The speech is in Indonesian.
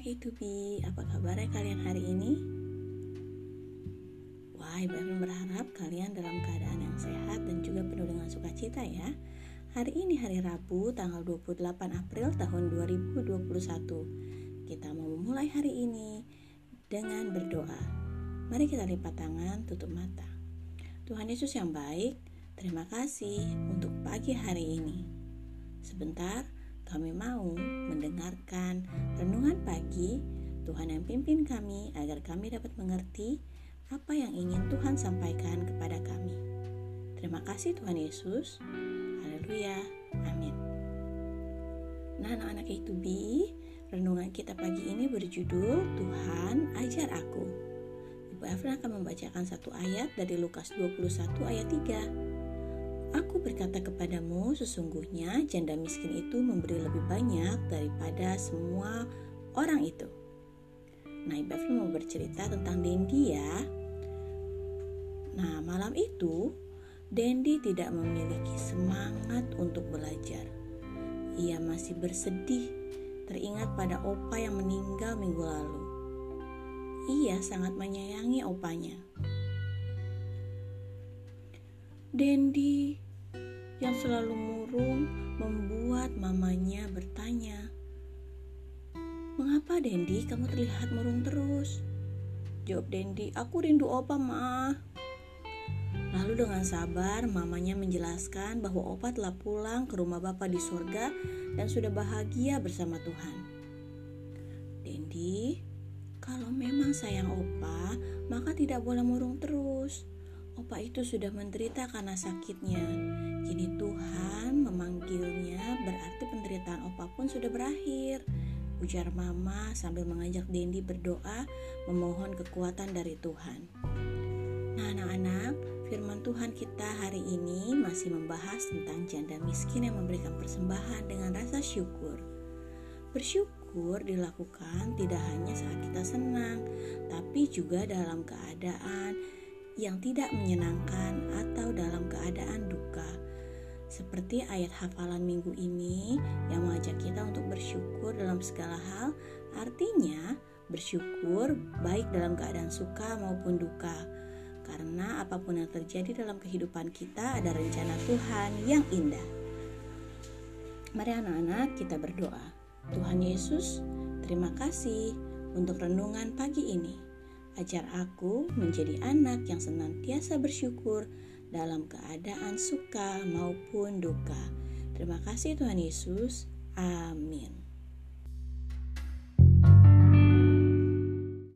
Tubi, apa kabarnya kalian hari ini? Wah, Ibu berharap kalian dalam keadaan yang sehat dan juga penuh dengan sukacita ya. Hari ini hari Rabu tanggal 28 April tahun 2021. Kita mau memulai hari ini dengan berdoa. Mari kita lipat tangan, tutup mata. Tuhan Yesus yang baik, terima kasih untuk pagi hari ini. Sebentar, kami mau mendengarkan renungan pagi Tuhan yang pimpin kami agar kami dapat mengerti apa yang ingin Tuhan sampaikan kepada kami. Terima kasih Tuhan Yesus. Haleluya. Amin. Nah, anak-anak itu bi, renungan kita pagi ini berjudul Tuhan ajar aku. Ibu Efra akan membacakan satu ayat dari Lukas 21 ayat 3. Aku berkata kepadamu, sesungguhnya janda miskin itu memberi lebih banyak daripada semua orang itu. Nah, Ibu mau bercerita tentang Dendi ya. Nah, malam itu Dendi tidak memiliki semangat untuk belajar. Ia masih bersedih teringat pada opa yang meninggal minggu lalu. Ia sangat menyayangi opanya. Dendi yang selalu murung membuat mamanya bertanya, "Mengapa Dendi kamu terlihat murung terus?" Jawab Dendi, "Aku rindu opa, Ma." Lalu dengan sabar mamanya menjelaskan bahwa opa telah pulang ke rumah Bapak di surga dan sudah bahagia bersama Tuhan. Dendi, kalau memang sayang opa, maka tidak boleh murung terus. Opa itu sudah menderita karena sakitnya. Kini Tuhan memanggilnya berarti penderitaan Opa pun sudah berakhir. Ujar Mama sambil mengajak Dendi berdoa memohon kekuatan dari Tuhan. Nah anak-anak, firman Tuhan kita hari ini masih membahas tentang janda miskin yang memberikan persembahan dengan rasa syukur. Bersyukur dilakukan tidak hanya saat kita senang, tapi juga dalam keadaan yang tidak menyenangkan atau dalam keadaan duka. Seperti ayat hafalan minggu ini yang mengajak kita untuk bersyukur dalam segala hal, artinya bersyukur baik dalam keadaan suka maupun duka. Karena apa pun yang terjadi dalam kehidupan kita ada rencana Tuhan yang indah. Mari anak-anak kita berdoa. Tuhan Yesus, terima kasih untuk renungan pagi ini. Ajar aku menjadi anak yang senantiasa bersyukur dalam keadaan suka maupun duka. Terima kasih Tuhan Yesus. Amin.